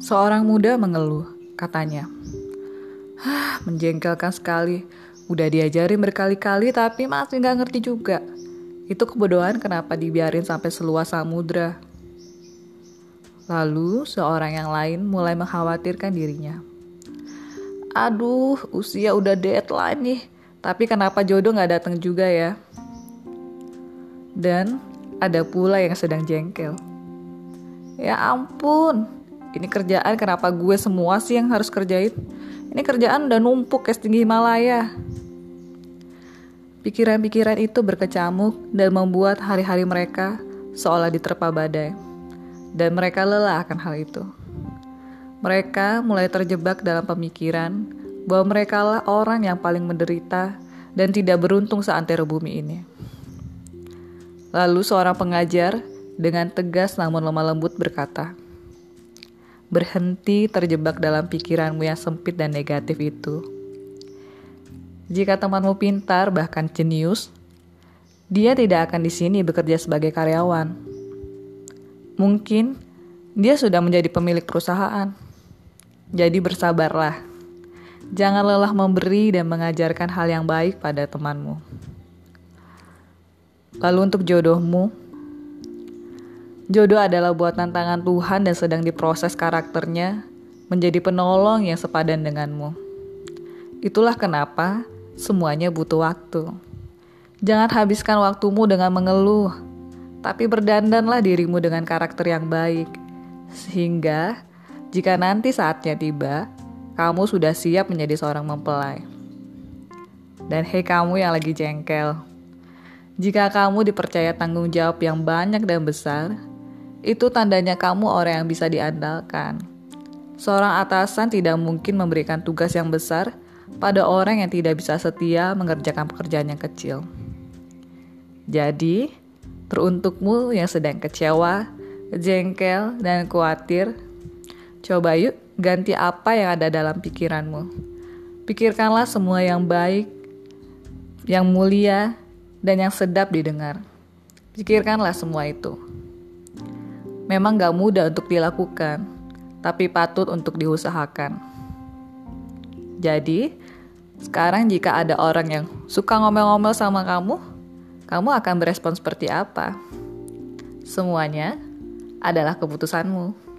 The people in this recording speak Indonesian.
Seorang muda mengeluh, katanya. Hah, menjengkelkan sekali. Udah diajarin berkali-kali tapi masih nggak ngerti juga. Itu kebodohan kenapa dibiarin sampai seluas samudra. Lalu seorang yang lain mulai mengkhawatirkan dirinya. Aduh, usia udah deadline nih. Tapi kenapa jodoh nggak datang juga ya? Dan ada pula yang sedang jengkel. Ya ampun, ini kerjaan kenapa gue semua sih yang harus kerjain? Ini kerjaan udah numpuk kayak setinggi Himalaya. Pikiran-pikiran itu berkecamuk dan membuat hari-hari mereka seolah diterpa badai. Dan mereka lelah akan hal itu. Mereka mulai terjebak dalam pemikiran bahwa mereka lah orang yang paling menderita dan tidak beruntung seantero bumi ini. Lalu seorang pengajar dengan tegas namun lemah lembut berkata, Berhenti terjebak dalam pikiranmu yang sempit dan negatif itu. Jika temanmu pintar bahkan jenius, dia tidak akan di sini bekerja sebagai karyawan. Mungkin dia sudah menjadi pemilik perusahaan. Jadi bersabarlah. Jangan lelah memberi dan mengajarkan hal yang baik pada temanmu. Lalu untuk jodohmu, jodoh adalah buat tantangan Tuhan dan sedang diproses karakternya menjadi penolong yang sepadan denganmu. Itulah kenapa semuanya butuh waktu. Jangan habiskan waktumu dengan mengeluh, tapi berdandanlah dirimu dengan karakter yang baik, sehingga jika nanti saatnya tiba, kamu sudah siap menjadi seorang mempelai. Dan hei kamu yang lagi jengkel, jika kamu dipercaya tanggung jawab yang banyak dan besar, itu tandanya kamu orang yang bisa diandalkan. Seorang atasan tidak mungkin memberikan tugas yang besar pada orang yang tidak bisa setia mengerjakan pekerjaan yang kecil. Jadi, teruntukmu yang sedang kecewa, jengkel, dan khawatir, coba yuk ganti apa yang ada dalam pikiranmu. Pikirkanlah semua yang baik, yang mulia, dan yang sedap didengar. Pikirkanlah semua itu. Memang gak mudah untuk dilakukan, tapi patut untuk diusahakan. Jadi, sekarang jika ada orang yang suka ngomel-ngomel sama kamu, kamu akan berespon seperti apa? Semuanya adalah keputusanmu.